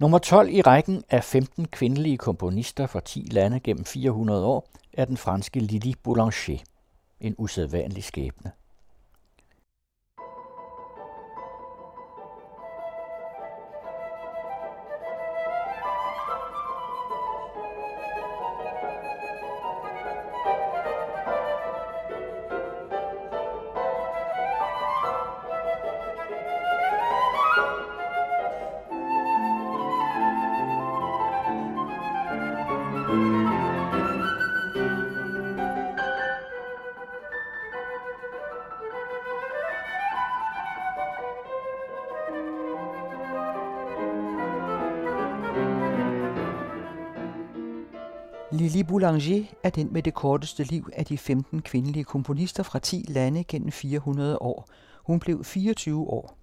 Nummer 12 i rækken af 15 kvindelige komponister fra 10 lande gennem 400 år er den franske Lili Boulanger. En usædvanlig skæbne. Boulanger er den med det korteste liv af de 15 kvindelige komponister fra 10 lande gennem 400 år. Hun blev 24 år.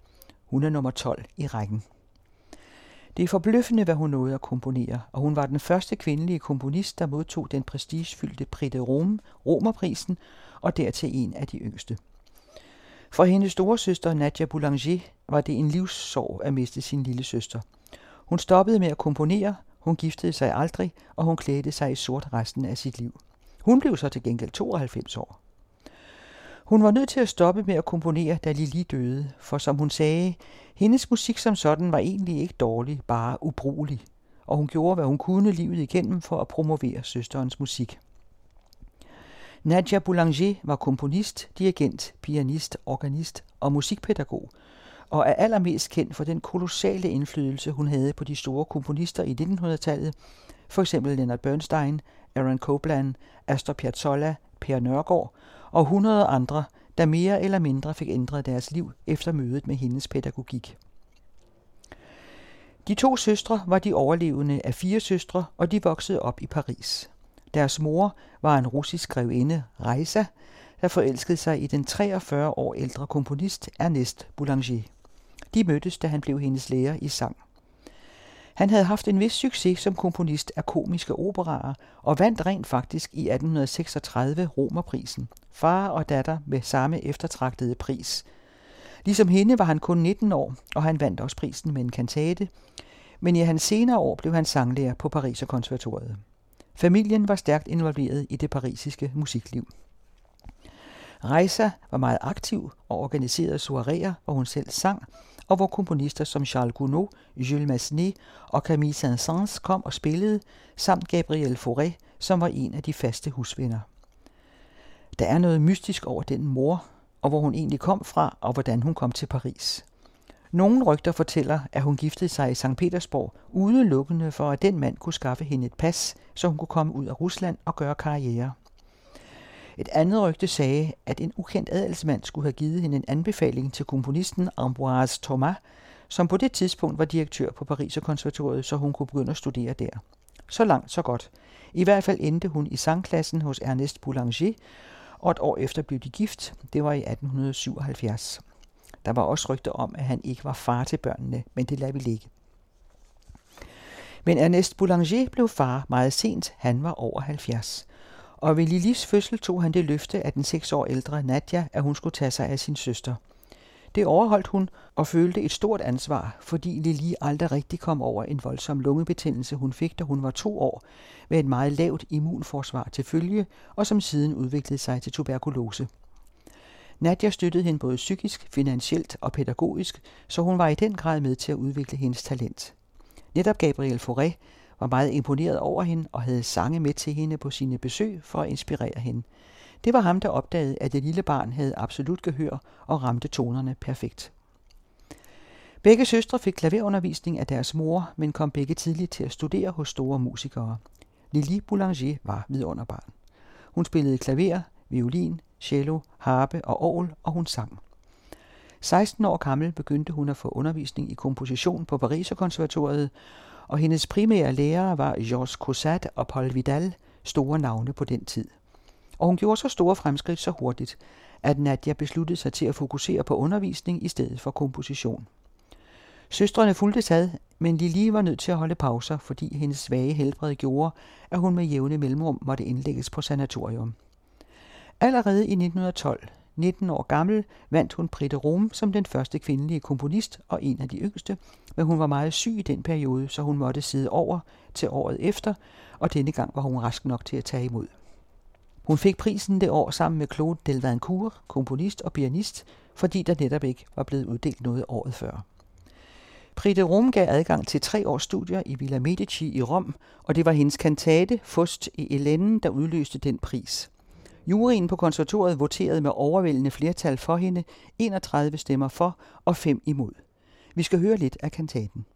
Hun er nummer 12 i rækken. Det er forbløffende, hvad hun nåede at komponere, og hun var den første kvindelige komponist, der modtog den prestigefyldte Prix de Rome, Romerprisen, og dertil en af de yngste. For hendes store søster Nadia Boulanger var det en livssorg at miste sin lille søster. Hun stoppede med at komponere, hun giftede sig aldrig, og hun klædte sig i sort resten af sit liv. Hun blev så til gengæld 92 år. Hun var nødt til at stoppe med at komponere, da Lili døde, for som hun sagde, hendes musik som sådan var egentlig ikke dårlig, bare ubrugelig, og hun gjorde, hvad hun kunne livet igennem for at promovere søsterens musik. Nadia Boulanger var komponist, dirigent, pianist, organist og musikpædagog, og er allermest kendt for den kolossale indflydelse, hun havde på de store komponister i 1900-tallet, for eksempel Leonard Bernstein, Aaron Copland, Astor Piazzolla, Per Nørgaard og hundrede andre, der mere eller mindre fik ændret deres liv efter mødet med hendes pædagogik. De to søstre var de overlevende af fire søstre, og de voksede op i Paris. Deres mor var en russisk grevinde, Reisa, der forelskede sig i den 43 år ældre komponist Ernest Boulanger. De mødtes, da han blev hendes lærer i sang. Han havde haft en vis succes som komponist af komiske operaer og vandt rent faktisk i 1836 Romerprisen. Far og datter med samme eftertragtede pris. Ligesom hende var han kun 19 år, og han vandt også prisen med en kantate, men i hans senere år blev han sanglærer på Pariser konservatoriet. Familien var stærkt involveret i det parisiske musikliv. Reisa var meget aktiv og organiserede soireer, hvor hun selv sang, og hvor komponister som Charles Gounod, Jules Massenet og Camille Saint-Saëns kom og spillede, samt Gabriel Fauré, som var en af de faste husvenner. Der er noget mystisk over den mor, og hvor hun egentlig kom fra, og hvordan hun kom til Paris. Nogle rygter fortæller, at hun giftede sig i St. Petersborg udelukkende for, at den mand kunne skaffe hende et pas, så hun kunne komme ud af Rusland og gøre karriere. Et andet rygte sagde, at en ukendt adelsmand skulle have givet hende en anbefaling til komponisten Ambroise Thomas, som på det tidspunkt var direktør på Pariser konservatoriet, så hun kunne begynde at studere der. Så langt, så godt. I hvert fald endte hun i sangklassen hos Ernest Boulanger, og et år efter blev de gift. Det var i 1877. Der var også rygter om, at han ikke var far til børnene, men det lader vi ligge. Men Ernest Boulanger blev far meget sent. Han var over 70 og ved Lilis fødsel tog han det løfte af den seks år ældre Nadja, at hun skulle tage sig af sin søster. Det overholdt hun og følte et stort ansvar, fordi Lili aldrig rigtig kom over en voldsom lungebetændelse, hun fik, da hun var to år, med et meget lavt immunforsvar til følge, og som siden udviklede sig til tuberkulose. Nadja støttede hende både psykisk, finansielt og pædagogisk, så hun var i den grad med til at udvikle hendes talent. Netop Gabriel Fauré var meget imponeret over hende og havde sange med til hende på sine besøg for at inspirere hende. Det var ham, der opdagede, at det lille barn havde absolut gehør og ramte tonerne perfekt. Begge søstre fik klaverundervisning af deres mor, men kom begge tidligt til at studere hos store musikere. Lili Boulanger var vidunderbarn. Hun spillede klaver, violin, cello, harpe og orgel, og hun sang. 16 år gammel begyndte hun at få undervisning i komposition på Pariserkonservatoriet, og hendes primære lærere var Georges Cossat og Paul Vidal, store navne på den tid. Og hun gjorde så store fremskridt så hurtigt, at Nadia besluttede sig til at fokusere på undervisning i stedet for komposition. Søstrene fulgte sad, men Lili var nødt til at holde pauser, fordi hendes svage helbred gjorde, at hun med jævne mellemrum måtte indlægges på sanatorium. Allerede i 1912, 19 år gammel vandt hun Prix de Rome som den første kvindelige komponist og en af de yngste, men hun var meget syg i den periode, så hun måtte sidde over til året efter, og denne gang var hun rask nok til at tage imod. Hun fik prisen det år sammen med Claude Delvancourt, komponist og pianist, fordi der netop ikke var blevet uddelt noget året før. Prix de Rome gav adgang til tre års studier i Villa Medici i Rom, og det var hendes kantate Fust i Elenden, der udløste den pris. Juryen på konservatoriet voterede med overvældende flertal for hende, 31 stemmer for og 5 imod. Vi skal høre lidt af kantaten.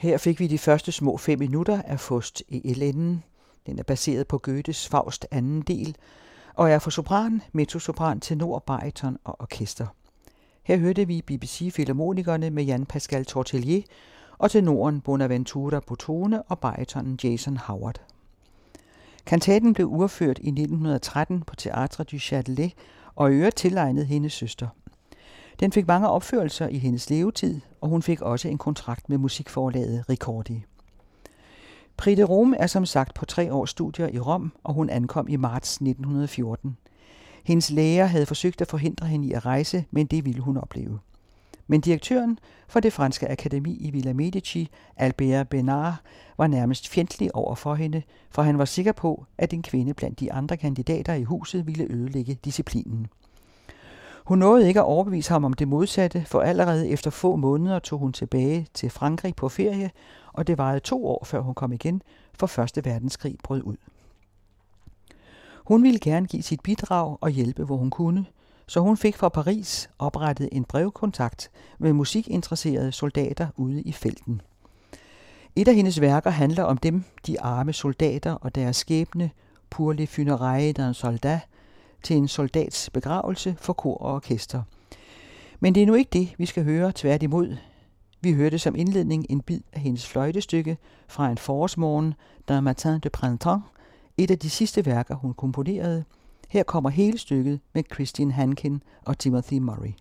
Her fik vi de første små fem minutter af Fust i Elenden. Den er baseret på Goethes Faust anden del, og er for sopran, mezzosopran, tenor, bariton og orkester. Her hørte vi BBC Filharmonikerne med Jan Pascal Tortelier og tenoren Bonaventura Botone og baritonen Jason Howard. Kantaten blev urført i 1913 på Théâtre du Châtelet og i øvrigt tilegnet hendes søster. Den fik mange opførelser i hendes levetid, og hun fik også en kontrakt med musikforlaget Ricordi. Pride Rom Rome er som sagt på tre års studier i Rom, og hun ankom i marts 1914. Hendes læger havde forsøgt at forhindre hende i at rejse, men det ville hun opleve. Men direktøren for det franske akademi i Villa Medici, Albert Benard, var nærmest fjendtlig over for hende, for han var sikker på, at en kvinde blandt de andre kandidater i huset ville ødelægge disciplinen. Hun nåede ikke at overbevise ham om det modsatte, for allerede efter få måneder tog hun tilbage til Frankrig på ferie, og det varede to år, før hun kom igen, for Første Verdenskrig brød ud. Hun ville gerne give sit bidrag og hjælpe, hvor hun kunne, så hun fik fra Paris oprettet en brevkontakt med musikinteresserede soldater ude i felten. Et af hendes værker handler om dem, de arme soldater og deres skæbne, pour les funérailles d'un soldat, til en soldats begravelse for kor og orkester. Men det er nu ikke det, vi skal høre tværtimod. Vi hørte som indledning en bid af hendes fløjtestykke fra en forårsmorgen, der matin de printemps, et af de sidste værker, hun komponerede. Her kommer hele stykket med Christine Hankin og Timothy Murray.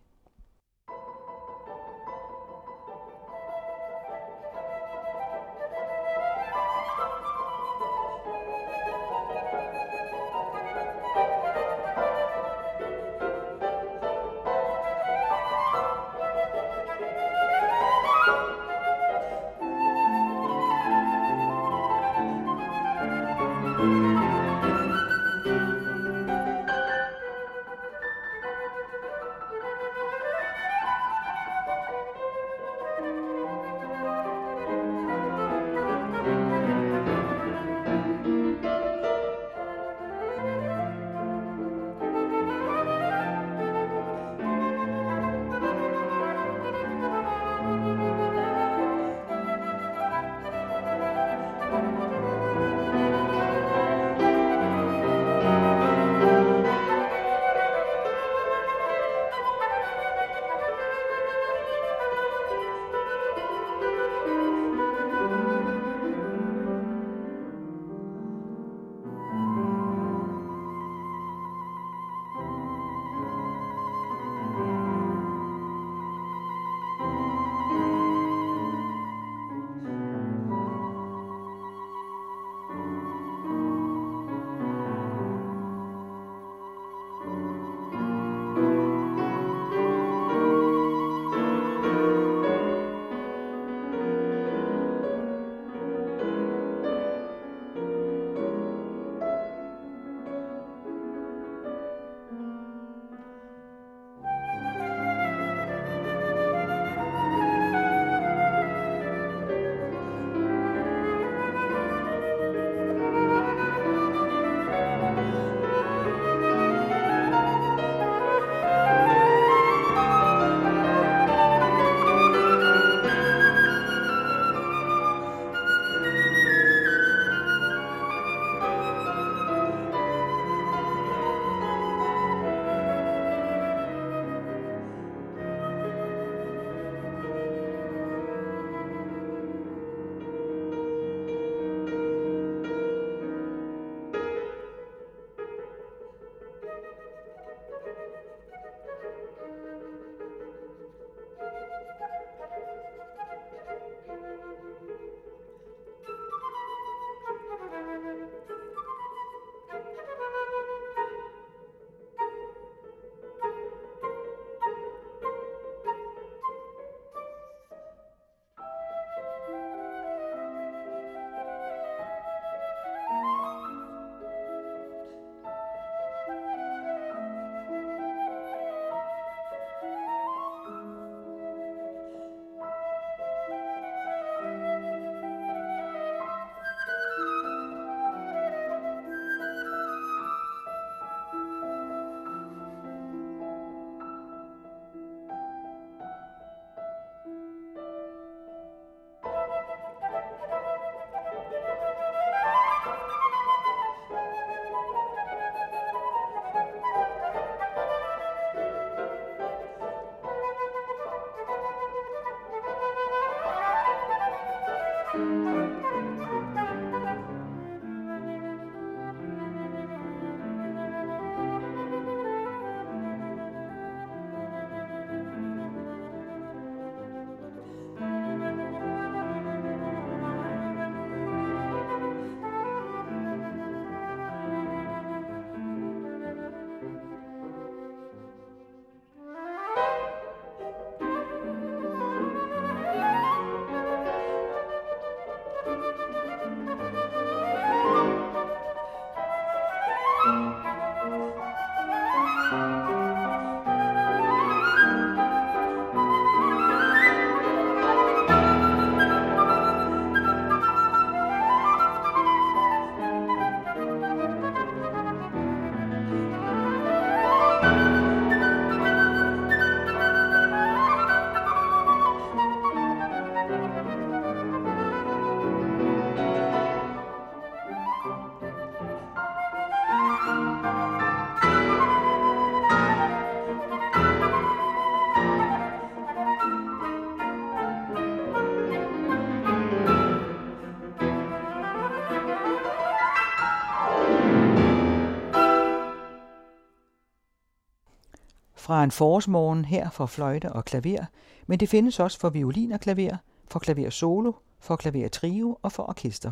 Fra en forårsmorgen her for fløjte og klaver, men det findes også for violin og klaver, for klaver solo, for klaver trio og for orkester.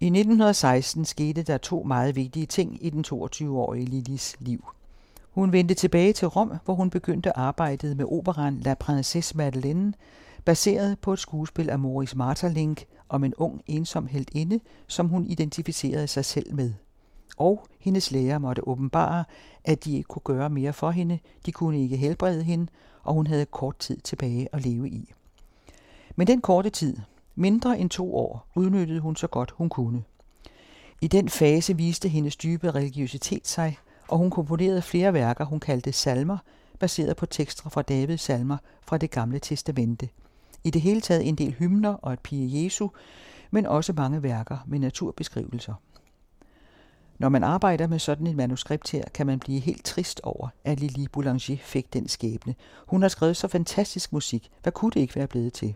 I 1916 skete der to meget vigtige ting i den 22-årige Lillis liv. Hun vendte tilbage til Rom, hvor hun begyndte arbejdet med operan La Princesse Madeleine, baseret på et skuespil af Maurice Maeterlinck om en ung, ensom heltinde, som hun identificerede sig selv med og hendes læger måtte åbenbare, at de ikke kunne gøre mere for hende, de kunne ikke helbrede hende, og hun havde kort tid tilbage at leve i. Men den korte tid, mindre end to år, udnyttede hun så godt hun kunne. I den fase viste hendes dybe religiøsitet sig, og hun komponerede flere værker, hun kaldte salmer, baseret på tekster fra Davids salmer fra det gamle testamente. I det hele taget en del hymner og et pige Jesu, men også mange værker med naturbeskrivelser. Når man arbejder med sådan et manuskript her, kan man blive helt trist over, at Lili Boulanger fik den skæbne. Hun har skrevet så fantastisk musik. Hvad kunne det ikke være blevet til?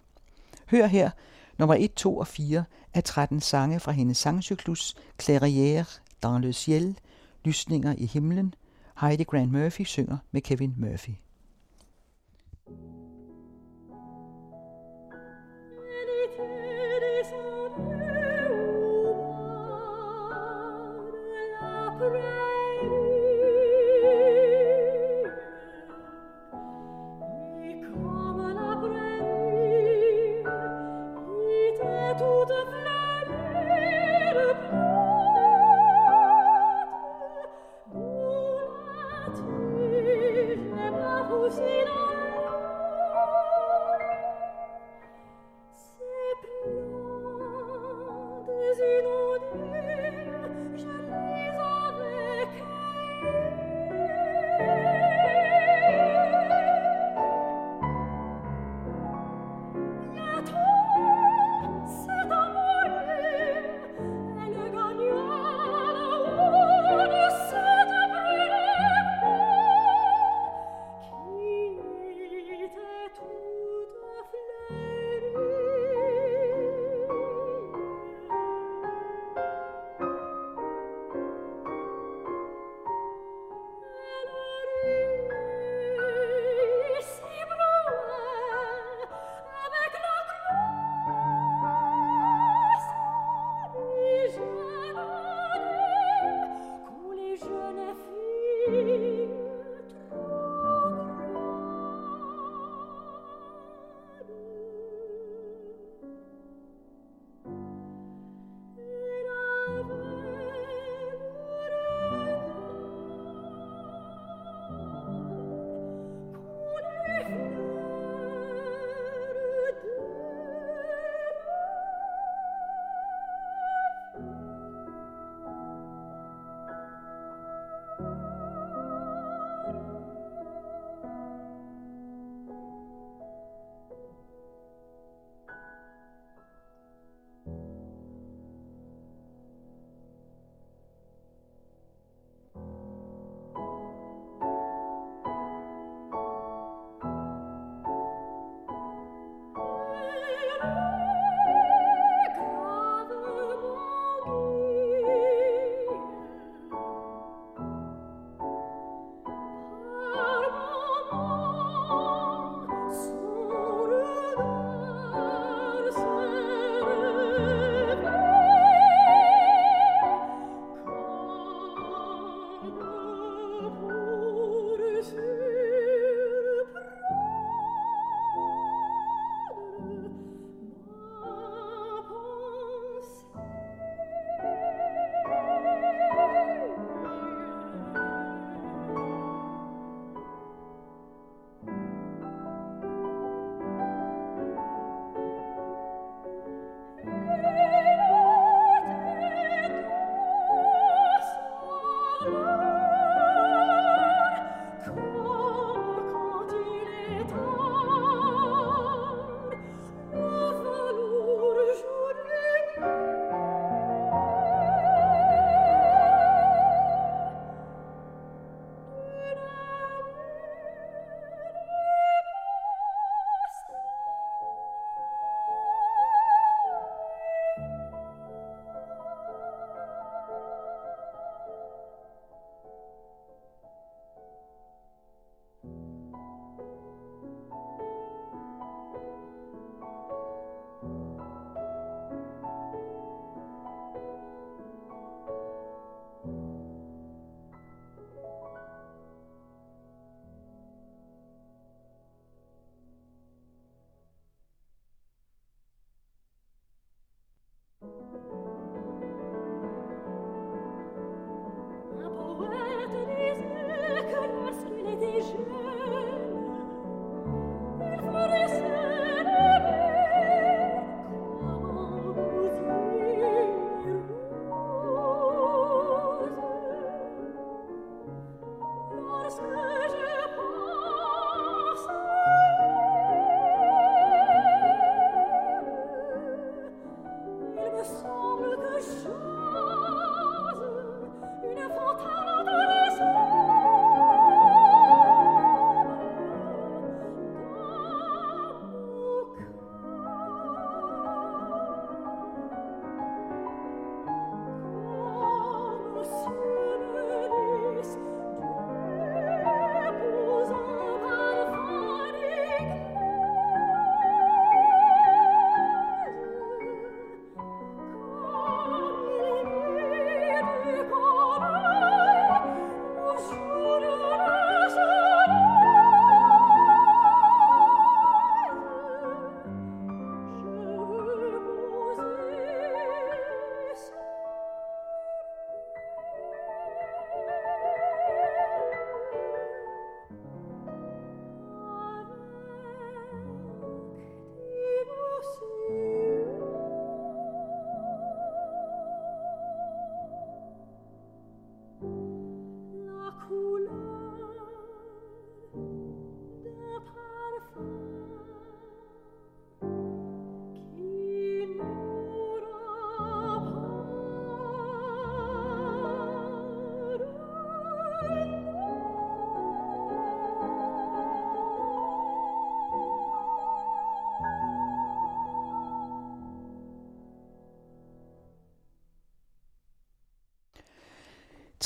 Hør her nummer 1, 2 og 4 af 13 sange fra hendes sangcyklus Clairière dans le ciel, Lysninger i himlen. Heidi Grant Murphy synger med Kevin Murphy.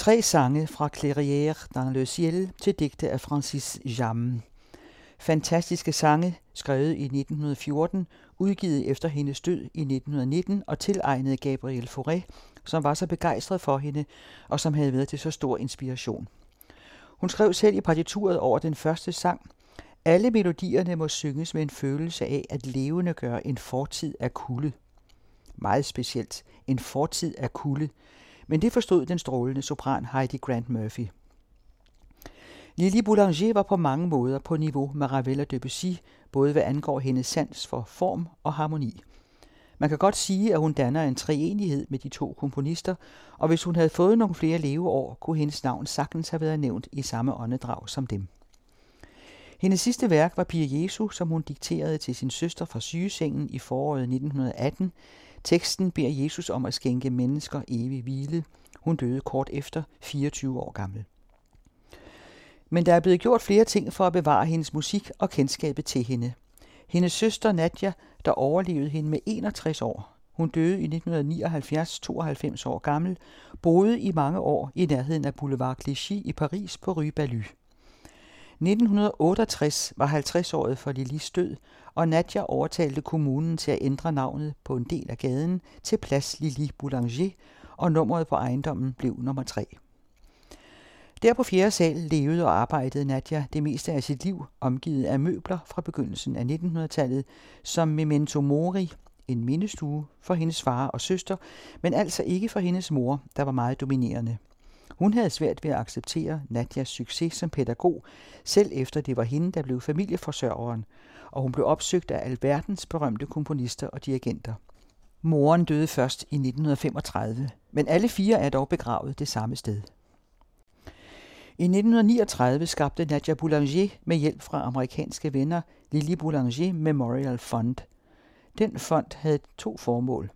Tre sange fra Clairière dans le ciel til digte af Francis Jammes. Fantastiske sange, skrevet i 1914, udgivet efter hendes død i 1919 og tilegnet Gabriel Fauré, som var så begejstret for hende og som havde været til så stor inspiration. Hun skrev selv i partituret over den første sang, alle melodierne må synges med en følelse af at levende gøre en fortid af kulde. Meget specielt, en fortid af kulde. Men det forstod den strålende sopran Heidi Grant Murphy. Lili Boulanger var på mange måder på niveau med Ravel og Debussy, både hvad angår hendes sans for form og harmoni. Man kan godt sige, at hun danner en treenighed med de to komponister, og hvis hun havde fået nogle flere leveår, kunne hendes navn sagtens have været nævnt i samme åndedrag som dem. Hendes sidste værk var Pia Jesu, som hun dikterede til sin søster fra sygesengen i foråret 1918. Teksten beder Jesus om at skænke mennesker evig hvile. Hun døde kort efter, 24 år gammel. Men der er blevet gjort flere ting for at bevare hendes musik og kendskabet til hende. Hendes søster Nadja, der overlevede hende med 61 år, hun døde i 1979, 92 år gammel, boede i mange år i nærheden af Boulevard Clichy i Paris på Rue Balu. 1968 var 50-året for Lilis død, og Nadja overtalte kommunen til at ændre navnet på en del af gaden til Plads Lili Boulanger, og nummeret på ejendommen blev nummer 3. Der på fjerde sal levede og arbejdede Nadja det meste af sit liv, omgivet af møbler fra begyndelsen af 1900-tallet, som Memento Mori, en mindestue for hendes far og søster, men altså ikke for hendes mor, der var meget dominerende. Hun havde svært ved at acceptere Nadjas succes som pædagog, selv efter det var hende, der blev familieforsørgeren, og hun blev opsøgt af alverdens berømte komponister og dirigenter. Moren døde først i 1935, men alle fire er dog begravet det samme sted. I 1939 skabte Nadia Boulanger med hjælp fra amerikanske venner Lili Boulanger Memorial Fund. Den fond havde to formål.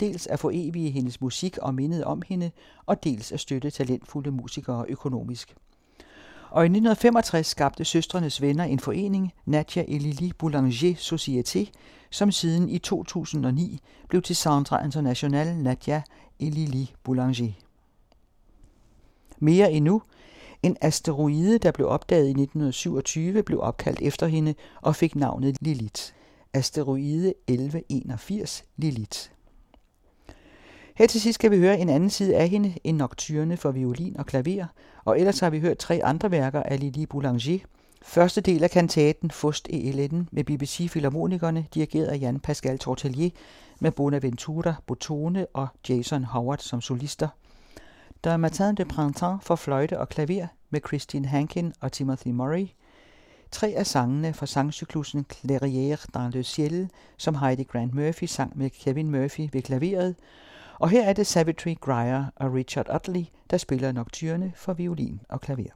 Dels at få evige hendes musik og mindet om hende, og dels at støtte talentfulde musikere økonomisk. Og i 1965 skabte søstrenes venner en forening, Nadia et Lili Boulanger Société, som siden i 2009 blev til Centre International Nadia et Lili Boulanger. Mere endnu, en asteroide, der blev opdaget i 1927, blev opkaldt efter hende og fik navnet Lilith. Asteroide 1181 Lilith. Her til sidst skal vi høre en anden side af hende, en nocturne for violin og klaver, og ellers har vi hørt tre andre værker af Lili Boulanger. Første del af kantaten Fust e Eletten med BBC Philharmonikerne, dirigeret af Jan Pascal Tortelier, med Bonaventura Botone og Jason Howard som solister. Der er Matin de Printemps for fløjte og klaver med Christine Hankin og Timothy Murray. Tre af sangene fra sangcyklusen Clairière dans le ciel, som Heidi Grant Murphy sang med Kevin Murphy ved klaveret. Og her er det Savitri Grier og Richard Utley, der spiller nocturne for violin og klaver.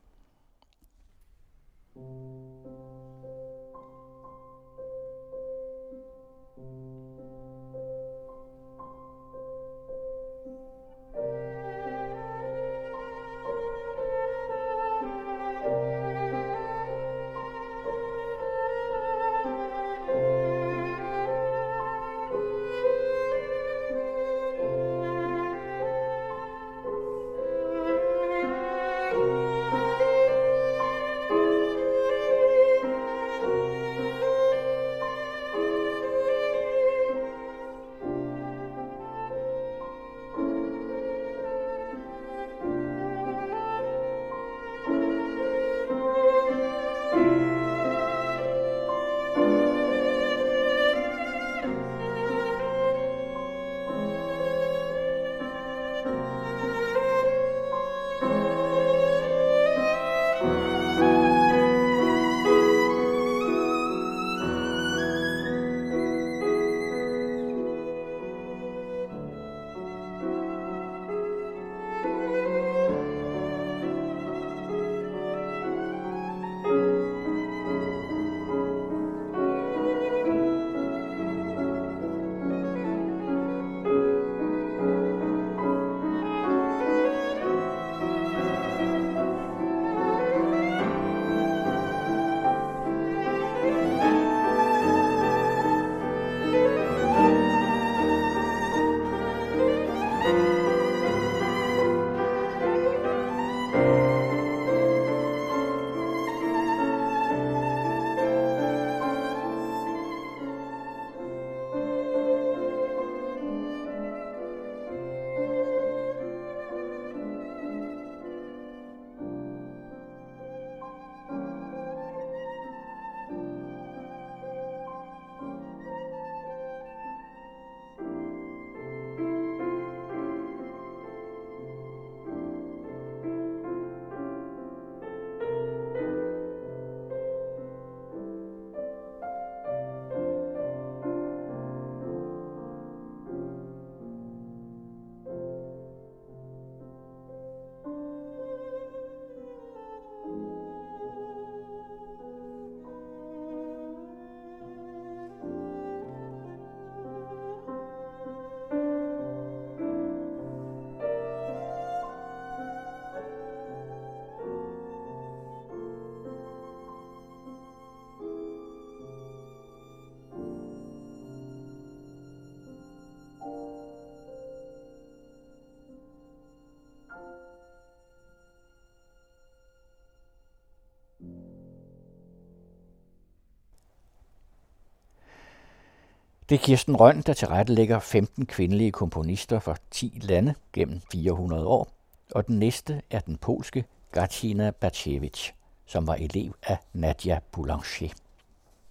Det er Kirsten Røn, der tilrettelægger 15 kvindelige komponister fra 10 lande gennem 400 år, og den næste er den polske Gacina Bacevich, som var elev af Nadia Boulanger.